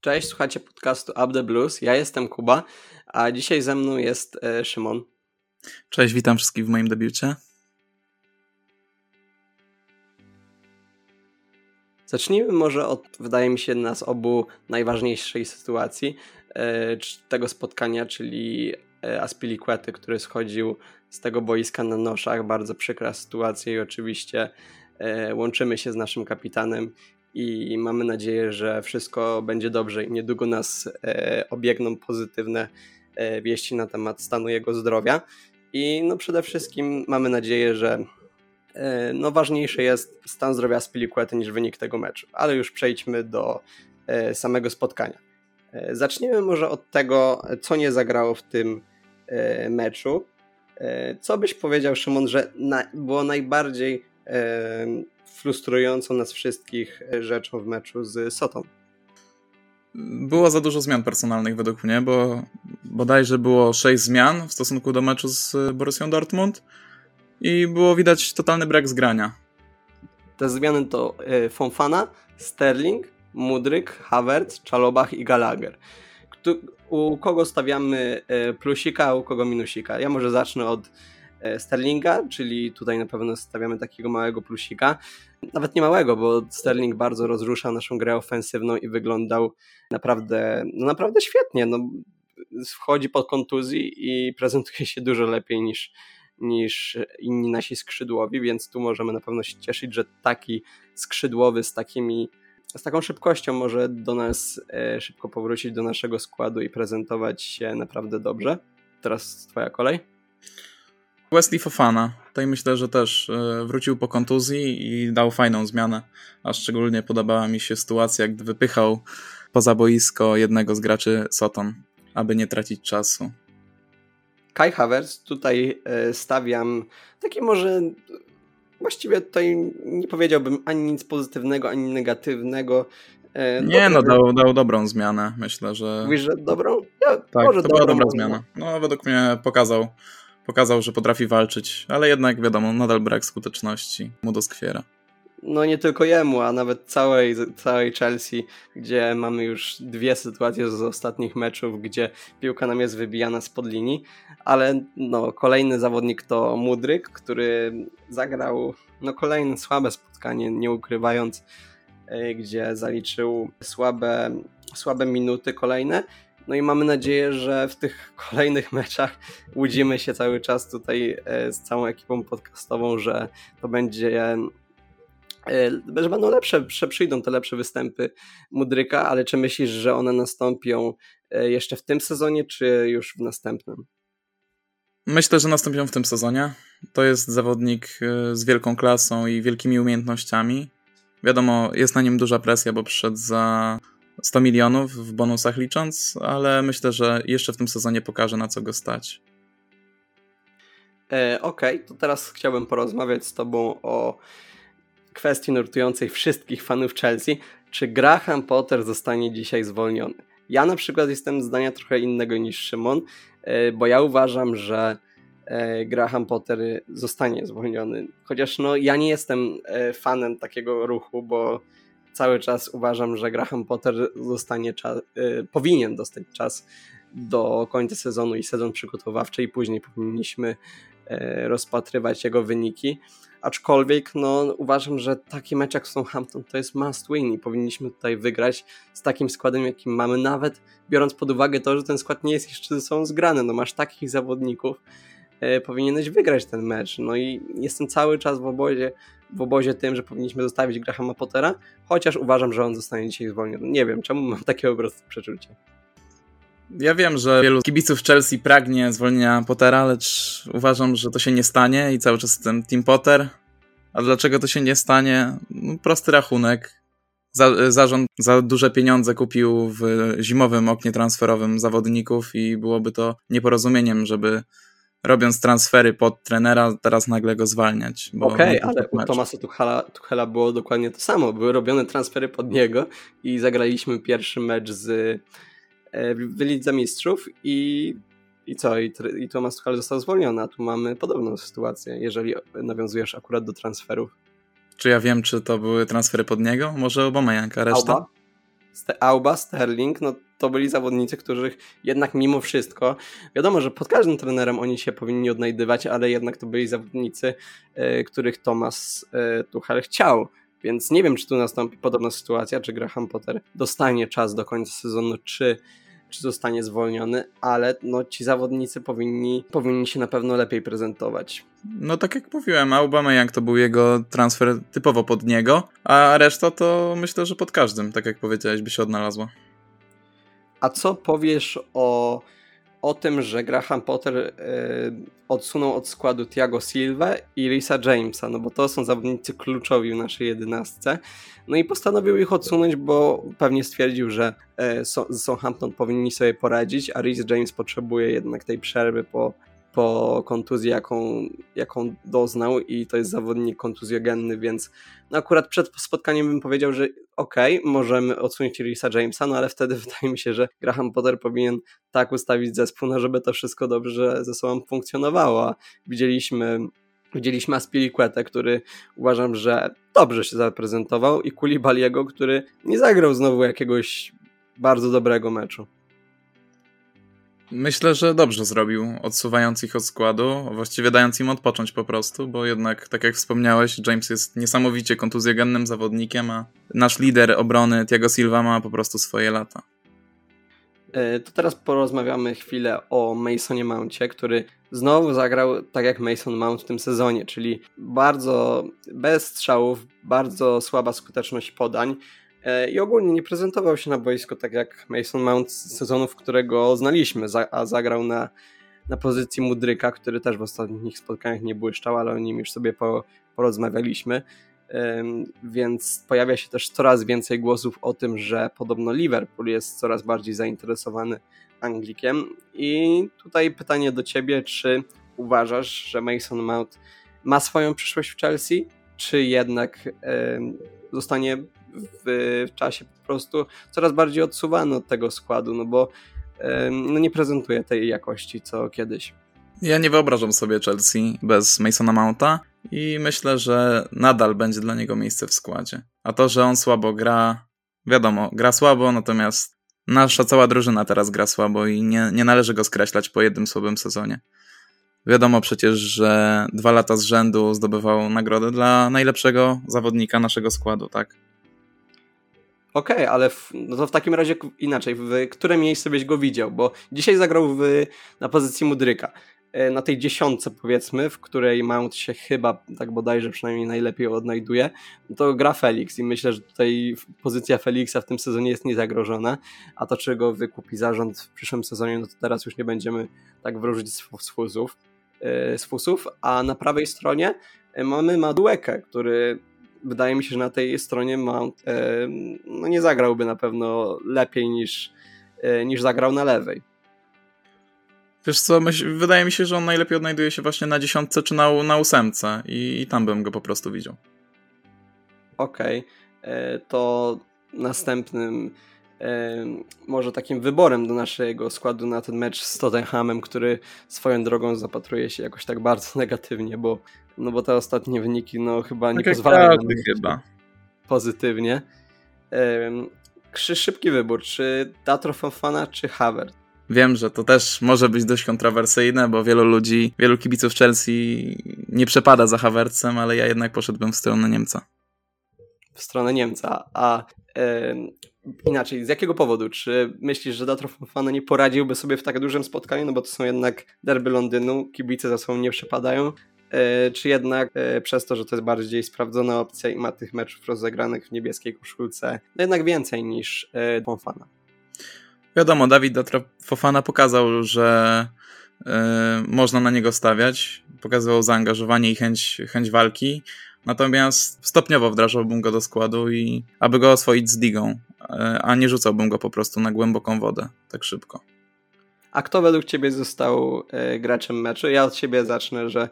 Cześć, słuchacie podcastu Up the Blues. Ja jestem Kuba, a dzisiaj ze mną jest e, Szymon. Cześć, witam wszystkich w moim debiucie. Zacznijmy może od, wydaje mi się, nas obu najważniejszej sytuacji e, tego spotkania, czyli e, który schodził z tego boiska na noszach. Bardzo przykra sytuacja i oczywiście e, łączymy się z naszym kapitanem i mamy nadzieję, że wszystko będzie dobrze i niedługo nas e, obiegną pozytywne e, wieści na temat stanu jego zdrowia. I no przede wszystkim mamy nadzieję, że e, no ważniejszy jest stan zdrowia Spilicuety niż wynik tego meczu. Ale już przejdźmy do e, samego spotkania. E, zaczniemy może od tego, co nie zagrało w tym e, meczu. Co byś powiedział, Szymon, że na, było najbardziej frustrującą nas wszystkich rzeczą w meczu z Sotą. Było za dużo zmian personalnych według mnie, bo bodajże było 6 zmian w stosunku do meczu z Borussią Dortmund i było widać totalny brak zgrania. Te zmiany to e, Fonfana, Sterling, Mudryk, Havertz, Czalobach i Gallagher. U kogo stawiamy e, plusika, a u kogo minusika? Ja może zacznę od Sterlinga, czyli tutaj na pewno stawiamy takiego małego plusika nawet nie małego, bo Sterling bardzo rozrusza naszą grę ofensywną i wyglądał naprawdę, no naprawdę świetnie. No, wchodzi pod kontuzji i prezentuje się dużo lepiej niż, niż inni nasi skrzydłowi, więc tu możemy na pewno się cieszyć, że taki skrzydłowy z takimi z taką szybkością może do nas e, szybko powrócić do naszego składu i prezentować się naprawdę dobrze. Teraz twoja kolej. Wesley Fofana. Tutaj myślę, że też e, wrócił po kontuzji i dał fajną zmianę. A szczególnie podobała mi się sytuacja, gdy wypychał poza boisko jednego z graczy Soton, aby nie tracić czasu. Kai Havertz tutaj e, stawiam taki może właściwie tutaj nie powiedziałbym ani nic pozytywnego, ani negatywnego. E, nie, no dał, dał dobrą zmianę, myślę, że... Mówisz, że dobrą? Ja, tak, to była dobra zmiana. No, według mnie pokazał Pokazał, że potrafi walczyć, ale jednak wiadomo, nadal brak skuteczności mu doskwiera. No nie tylko jemu, a nawet całej, całej Chelsea, gdzie mamy już dwie sytuacje z ostatnich meczów, gdzie piłka nam jest wybijana spod linii, ale no, kolejny zawodnik to Mudryk, który zagrał no, kolejne słabe spotkanie, nie ukrywając, e, gdzie zaliczył słabe, słabe minuty kolejne no i mamy nadzieję, że w tych kolejnych meczach łudzimy się cały czas tutaj e, z całą ekipą podcastową, że to będzie e, że będą lepsze, że przyjdą te lepsze występy Mudryka, ale czy myślisz, że one nastąpią e, jeszcze w tym sezonie, czy już w następnym? Myślę, że nastąpią w tym sezonie. To jest zawodnik z wielką klasą i wielkimi umiejętnościami. Wiadomo, jest na nim duża presja, bo przyszedł za 100 milionów w bonusach licząc, ale myślę, że jeszcze w tym sezonie pokaże na co go stać. E, Okej, okay, to teraz chciałbym porozmawiać z Tobą o kwestii nurtującej wszystkich fanów Chelsea. Czy Graham Potter zostanie dzisiaj zwolniony? Ja na przykład jestem zdania trochę innego niż Szymon, e, bo ja uważam, że e, Graham Potter zostanie zwolniony. Chociaż no, ja nie jestem e, fanem takiego ruchu, bo cały czas uważam, że Graham Potter zostanie czas, y, powinien dostać czas do końca sezonu i sezon przygotowawczy i później powinniśmy y, rozpatrywać jego wyniki. Aczkolwiek no, uważam, że taki mecz jak Southampton to jest must win i powinniśmy tutaj wygrać z takim składem, jakim mamy, nawet biorąc pod uwagę to, że ten skład nie jest jeszcze ze sobą zgrany. No, masz takich zawodników, E, powinieneś wygrać ten mecz. No i jestem cały czas w obozie, w obozie tym, że powinniśmy zostawić Grahama Pottera, chociaż uważam, że on zostanie dzisiaj zwolniony. Nie wiem, czemu mam takie obraz przeczucie. Ja wiem, że wielu kibiców Chelsea pragnie zwolnienia Pottera, lecz uważam, że to się nie stanie i cały czas ten Team Potter. A dlaczego to się nie stanie? No, prosty rachunek. Za, zarząd za duże pieniądze kupił w zimowym oknie transferowym zawodników i byłoby to nieporozumieniem, żeby robiąc transfery pod trenera, teraz nagle go zwalniać. Okej, okay, ale u Tomasa Tuchela, Tuchela było dokładnie to samo. Były robione transfery pod niego i zagraliśmy pierwszy mecz z e, w Lidze Mistrzów i, i co? I, I Tomas Tuchel został zwolniony, a tu mamy podobną sytuację, jeżeli nawiązujesz akurat do transferów. Czy ja wiem, czy to były transfery pod niego? Może Obama Janka, reszta? Alba? Auba, Sterling, no to byli zawodnicy, których jednak mimo wszystko, wiadomo, że pod każdym trenerem oni się powinni odnajdywać, ale jednak to byli zawodnicy, e, których Thomas e, Tuchel chciał. Więc nie wiem, czy tu nastąpi podobna sytuacja, czy Graham Potter dostanie czas do końca sezonu, czy czy zostanie zwolniony, ale no, ci zawodnicy powinni, powinni się na pewno lepiej prezentować. No tak jak mówiłem, Aubameyang to był jego transfer typowo pod niego, a reszta to myślę, że pod każdym, tak jak powiedziałeś, by się odnalazła. A co powiesz o o tym, że Graham Potter y, odsunął od składu Thiago Silva i Risa Jamesa, no bo to są zawodnicy kluczowi w naszej jedenastce. No i postanowił ich odsunąć, bo pewnie stwierdził, że y, Southampton powinni sobie poradzić, a Rhys James potrzebuje jednak tej przerwy po po kontuzji, jaką, jaką doznał i to jest zawodnik kontuzjogenny, więc no akurat przed spotkaniem bym powiedział, że okej, okay, możemy odsunąć Risa Jamesa, no ale wtedy wydaje mi się, że Graham Potter powinien tak ustawić zespół, no żeby to wszystko dobrze ze sobą funkcjonowało. Widzieliśmy Widzieliśmy Aspilicuetę, który uważam, że dobrze się zaprezentował i Kulibaliego, który nie zagrał znowu jakiegoś bardzo dobrego meczu. Myślę, że dobrze zrobił, odsuwając ich od składu, właściwie dając im odpocząć po prostu, bo jednak, tak jak wspomniałeś, James jest niesamowicie kontuzjogennym zawodnikiem, a nasz lider obrony Thiago Silva ma po prostu swoje lata. E, to teraz porozmawiamy chwilę o Masonie Mountie, który znowu zagrał tak jak Mason Mount w tym sezonie, czyli bardzo bez strzałów, bardzo słaba skuteczność podań, i ogólnie nie prezentował się na boisku tak jak Mason Mount z sezonów, którego znaliśmy, a zagrał na, na pozycji Mudryka, który też w ostatnich spotkaniach nie błyszczał, ale o nim już sobie po, porozmawialiśmy. Więc pojawia się też coraz więcej głosów o tym, że podobno Liverpool jest coraz bardziej zainteresowany Anglikiem. I tutaj pytanie do ciebie, czy uważasz, że Mason Mount ma swoją przyszłość w Chelsea, czy jednak zostanie w, czasie po prostu coraz bardziej odsuwany od tego składu, no bo no nie prezentuje tej jakości co kiedyś. Ja nie wyobrażam sobie Chelsea bez Masona Mounta i myślę, że nadal będzie dla niego miejsce w składzie. A to, że on słabo gra, wiadomo, gra słabo, natomiast nasza cała drużyna teraz gra słabo i nie, nie należy go skreślać po jednym słabym sezonie. Wiadomo przecież, że dwa lata z rzędu zdobywał nagrodę dla najlepszego zawodnika naszego składu, tak? Okej, okay, ale w, no to w takim razie inaczej, w które miejsce byś go widział? Bo dzisiaj zagrał w, na pozycji Mudryka. E, na tej dziesiątce powiedzmy, w której Mount się chyba, tak bodajże przynajmniej najlepiej odnajduje, to gra Felix i myślę, że tutaj pozycja Felixa w tym sezonie jest niezagrożona, a to czy go wykupi zarząd w przyszłym sezonie, no to teraz już nie będziemy tak wróżyć z fusów, e, z fusów a na prawej stronie e, mamy Maduekę, który wydaje mi się, że na tej stronie Mount no nie zagrałby na pewno lepiej niż, e, niż zagrał na lewej. Wiesz co, myśl, wydaje mi się, że on najlepiej odnajduje się właśnie na dziesiątce czy na, na ósemce i, i tam bym go po prostu widział. Okej, okay. E, to następnym może takim wyborem do naszego składu na ten mecz z Tottenhamem, który swoją drogą zapatruje się jakoś tak bardzo negatywnie, bo, no bo te ostatnie wyniki no chyba nie tak pozwalają na chyba. pozytywnie. Szybki wybór, czy Datro Fofana, czy Havert? Wiem, że to też może być dość kontrowersyjne, bo wielu ludzi, wielu kibiców Chelsea nie przepada za Havertzem, ale ja jednak poszedłbym w stronę Niemca. W stronę Niemca, a inaczej, z jakiego powodu? Czy myślisz, że Datro Fofana nie poradziłby sobie w tak dużym spotkaniu, no bo to są jednak derby Londynu, kibice za sobą nie przepadają, e, czy jednak e, przez to, że to jest bardziej sprawdzona opcja i ma tych meczów rozegranych w niebieskiej koszulce, no jednak więcej niż e, Fofana? Wiadomo, Dawid Datro Fofana pokazał, że można na niego stawiać, pokazywał zaangażowanie i chęć, chęć walki, Natomiast stopniowo wdrażałbym go do składu i aby go oswoić z digą, e, a nie rzucałbym go po prostu na głęboką wodę tak szybko. A kto według Ciebie został e, graczem meczu? Ja od siebie zacznę, że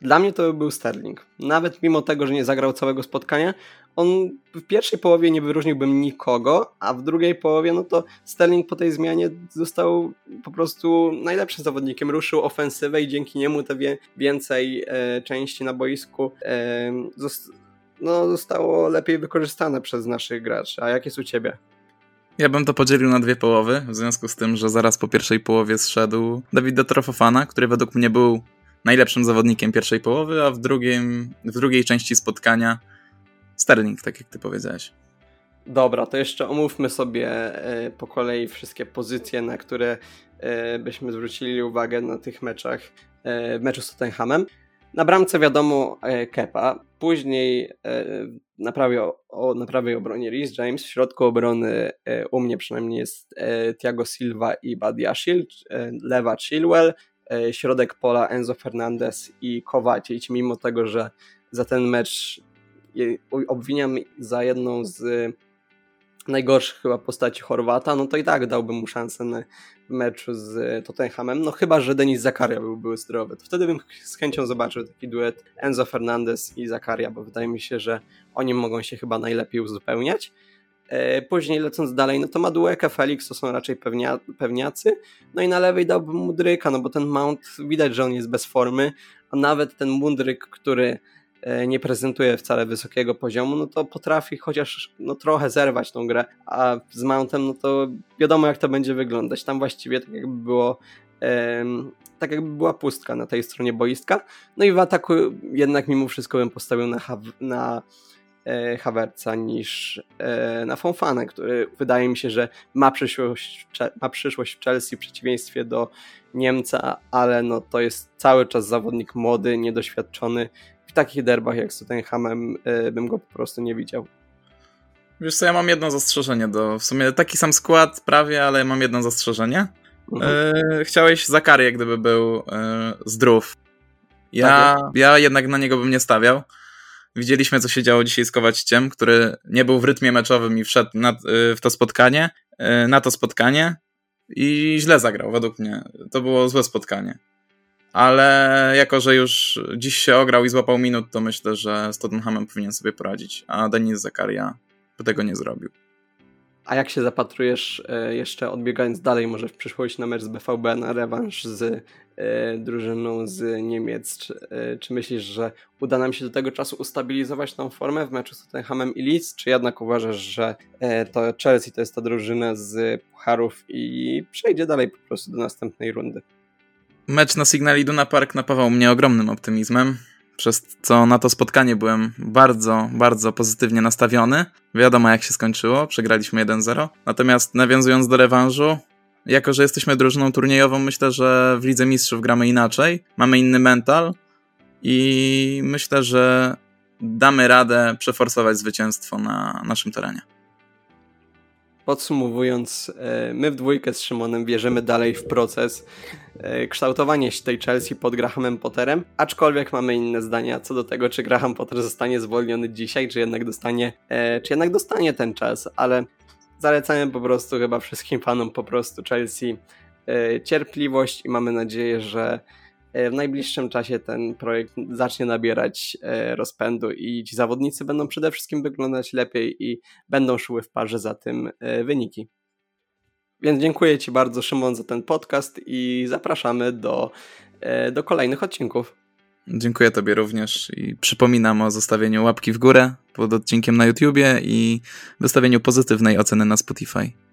dla mnie to był Sterling. Nawet mimo tego, że nie zagrał całego spotkania, on w pierwszej połowie nie wyróżniłbym nikogo, a w drugiej połowie, no to Sterling po tej zmianie został po prostu najlepszym zawodnikiem. Ruszył ofensywę i dzięki niemu te wie, więcej e, części na boisku e, no, zostało lepiej wykorzystane przez naszych graczy. A jak jest u Ciebie? Ja bym to podzielił na dwie połowy, w związku z tym, że zaraz po pierwszej połowie zszedł Dawid Trofofana, który według mnie był najlepszym zawodnikiem pierwszej połowy, a w, drugim, w drugiej części spotkania Sterling, tak jak ty powiedziałeś. Dobra, to jeszcze omówmy sobie e, po kolei wszystkie pozycje, na które e, byśmy zwrócili uwagę na tych meczach, e, w meczu z Tottenhamem. Na bramce wiadomo Kepa, później na prawej, o, na prawej obronie Rhys James, w środku obrony u mnie przynajmniej jest Thiago Silva i Badiashil, lewa Chilwell, środek pola Enzo Fernandez i Kowacic, mimo tego, że za ten mecz obwiniam za jedną z najgorszych chyba postaci Chorwata, no to i tak dałbym mu szansę na meczu z Tottenhamem, no chyba, że Denis Zakaria byłby zdrowy, to wtedy bym z chęcią zobaczył taki duet Enzo Fernandez i Zakaria, bo wydaje mi się, że oni mogą się chyba najlepiej uzupełniać. E, później lecąc dalej, no to Madueka, Felix to są raczej pewnia, pewniacy. No i na lewej dałbym Mudryka, no bo ten Mount widać, że on jest bez formy, a nawet ten Mudryk, który E, nie prezentuje wcale wysokiego poziomu, no to potrafi chociaż no, trochę zerwać tą grę, a z Mountem no to wiadomo jak to będzie wyglądać. Tam właściwie tak jakby było tak jakby była pustka na tej stronie boiska. No i w ataku jednak mimo wszystko bym postawił na, na e, Havertza niż e, na Fonfanę, który wydaje mi się, że ma przyszłość, ma przyszłość w Chelsea w przeciwieństwie do Niemca, ale no to jest cały czas zawodnik młody, niedoświadczony w takich derbach jak z Tottenhamem y, bym go po prostu nie widział. Wiesz co, ja mam jedno zastrzeżenie do, w sumie taki sam skład prawie, ale mam jedno zastrzeżenie. Mhm. E, chciałeś Zakarię, gdyby był e, zdrów. Ja, tak ja jednak na niego bym nie stawiał. Widzieliśmy, co się działo dzisiaj z Kowaciciem, który nie był w rytmie meczowym i wszedł na, w to spotkanie, na to spotkanie i źle zagrał, według mnie. To było złe spotkanie ale jako, że już dziś się ograł i złapał minut, to myślę, że z Tottenhamem powinien sobie poradzić, a Denis Zakaria by tego nie zrobił. A jak się zapatrujesz, e, jeszcze odbiegając dalej, może w przyszłość na mecz z BVB, na rewanż z e, drużyną z Niemiec, czy, e, czy, myślisz, że uda nam się do tego czasu ustabilizować tą formę w meczu z Tottenhamem i Leeds, czy jednak uważasz, że to Chelsea to jest ta drużyna z pucharów i przejdzie dalej po prostu do następnej rundy? Mecz na Signal Iduna Park napawał mnie ogromnym optymizmem, przez co na to spotkanie byłem bardzo, bardzo pozytywnie nastawiony. Wiadomo jak się skończyło, przegraliśmy 1-0. Natomiast nawiązując do rewanżu, jako że jesteśmy drużyną turniejową, myślę, że w Lidze Mistrzów gramy inaczej, mamy inny mental i myślę, że damy radę przeforsować zwycięstwo na naszym terenie. Podsumowując, e, my w dwójkę z Szymonem wierzymy dalej w proces e, kształtowania się tej Chelsea pod Grahamem Potterem, aczkolwiek mamy inne zdania co do tego, czy Graham Potter zostanie zwolniony dzisiaj, czy jednak dostanie, e, czy jednak dostanie ten czas, ale zalecamy po prostu chyba wszystkim fanom po prostu Chelsea cierpliwość i mamy nadzieję, że w najbliższym czasie ten projekt zacznie nabierać e, rozpędu i ci zawodnicy będą przede wszystkim wyglądać lepiej i będą szły w parze za tym e, wyniki. Więc dziękuję Ci bardzo, Szymon, za ten podcast i zapraszamy do, do kolejnych odcinków. Dziękuję Tobie również i przypominam o zostawieniu łapki w górę pod odcinkiem na YouTubie i wystawieniu pozytywnej oceny na Spotify.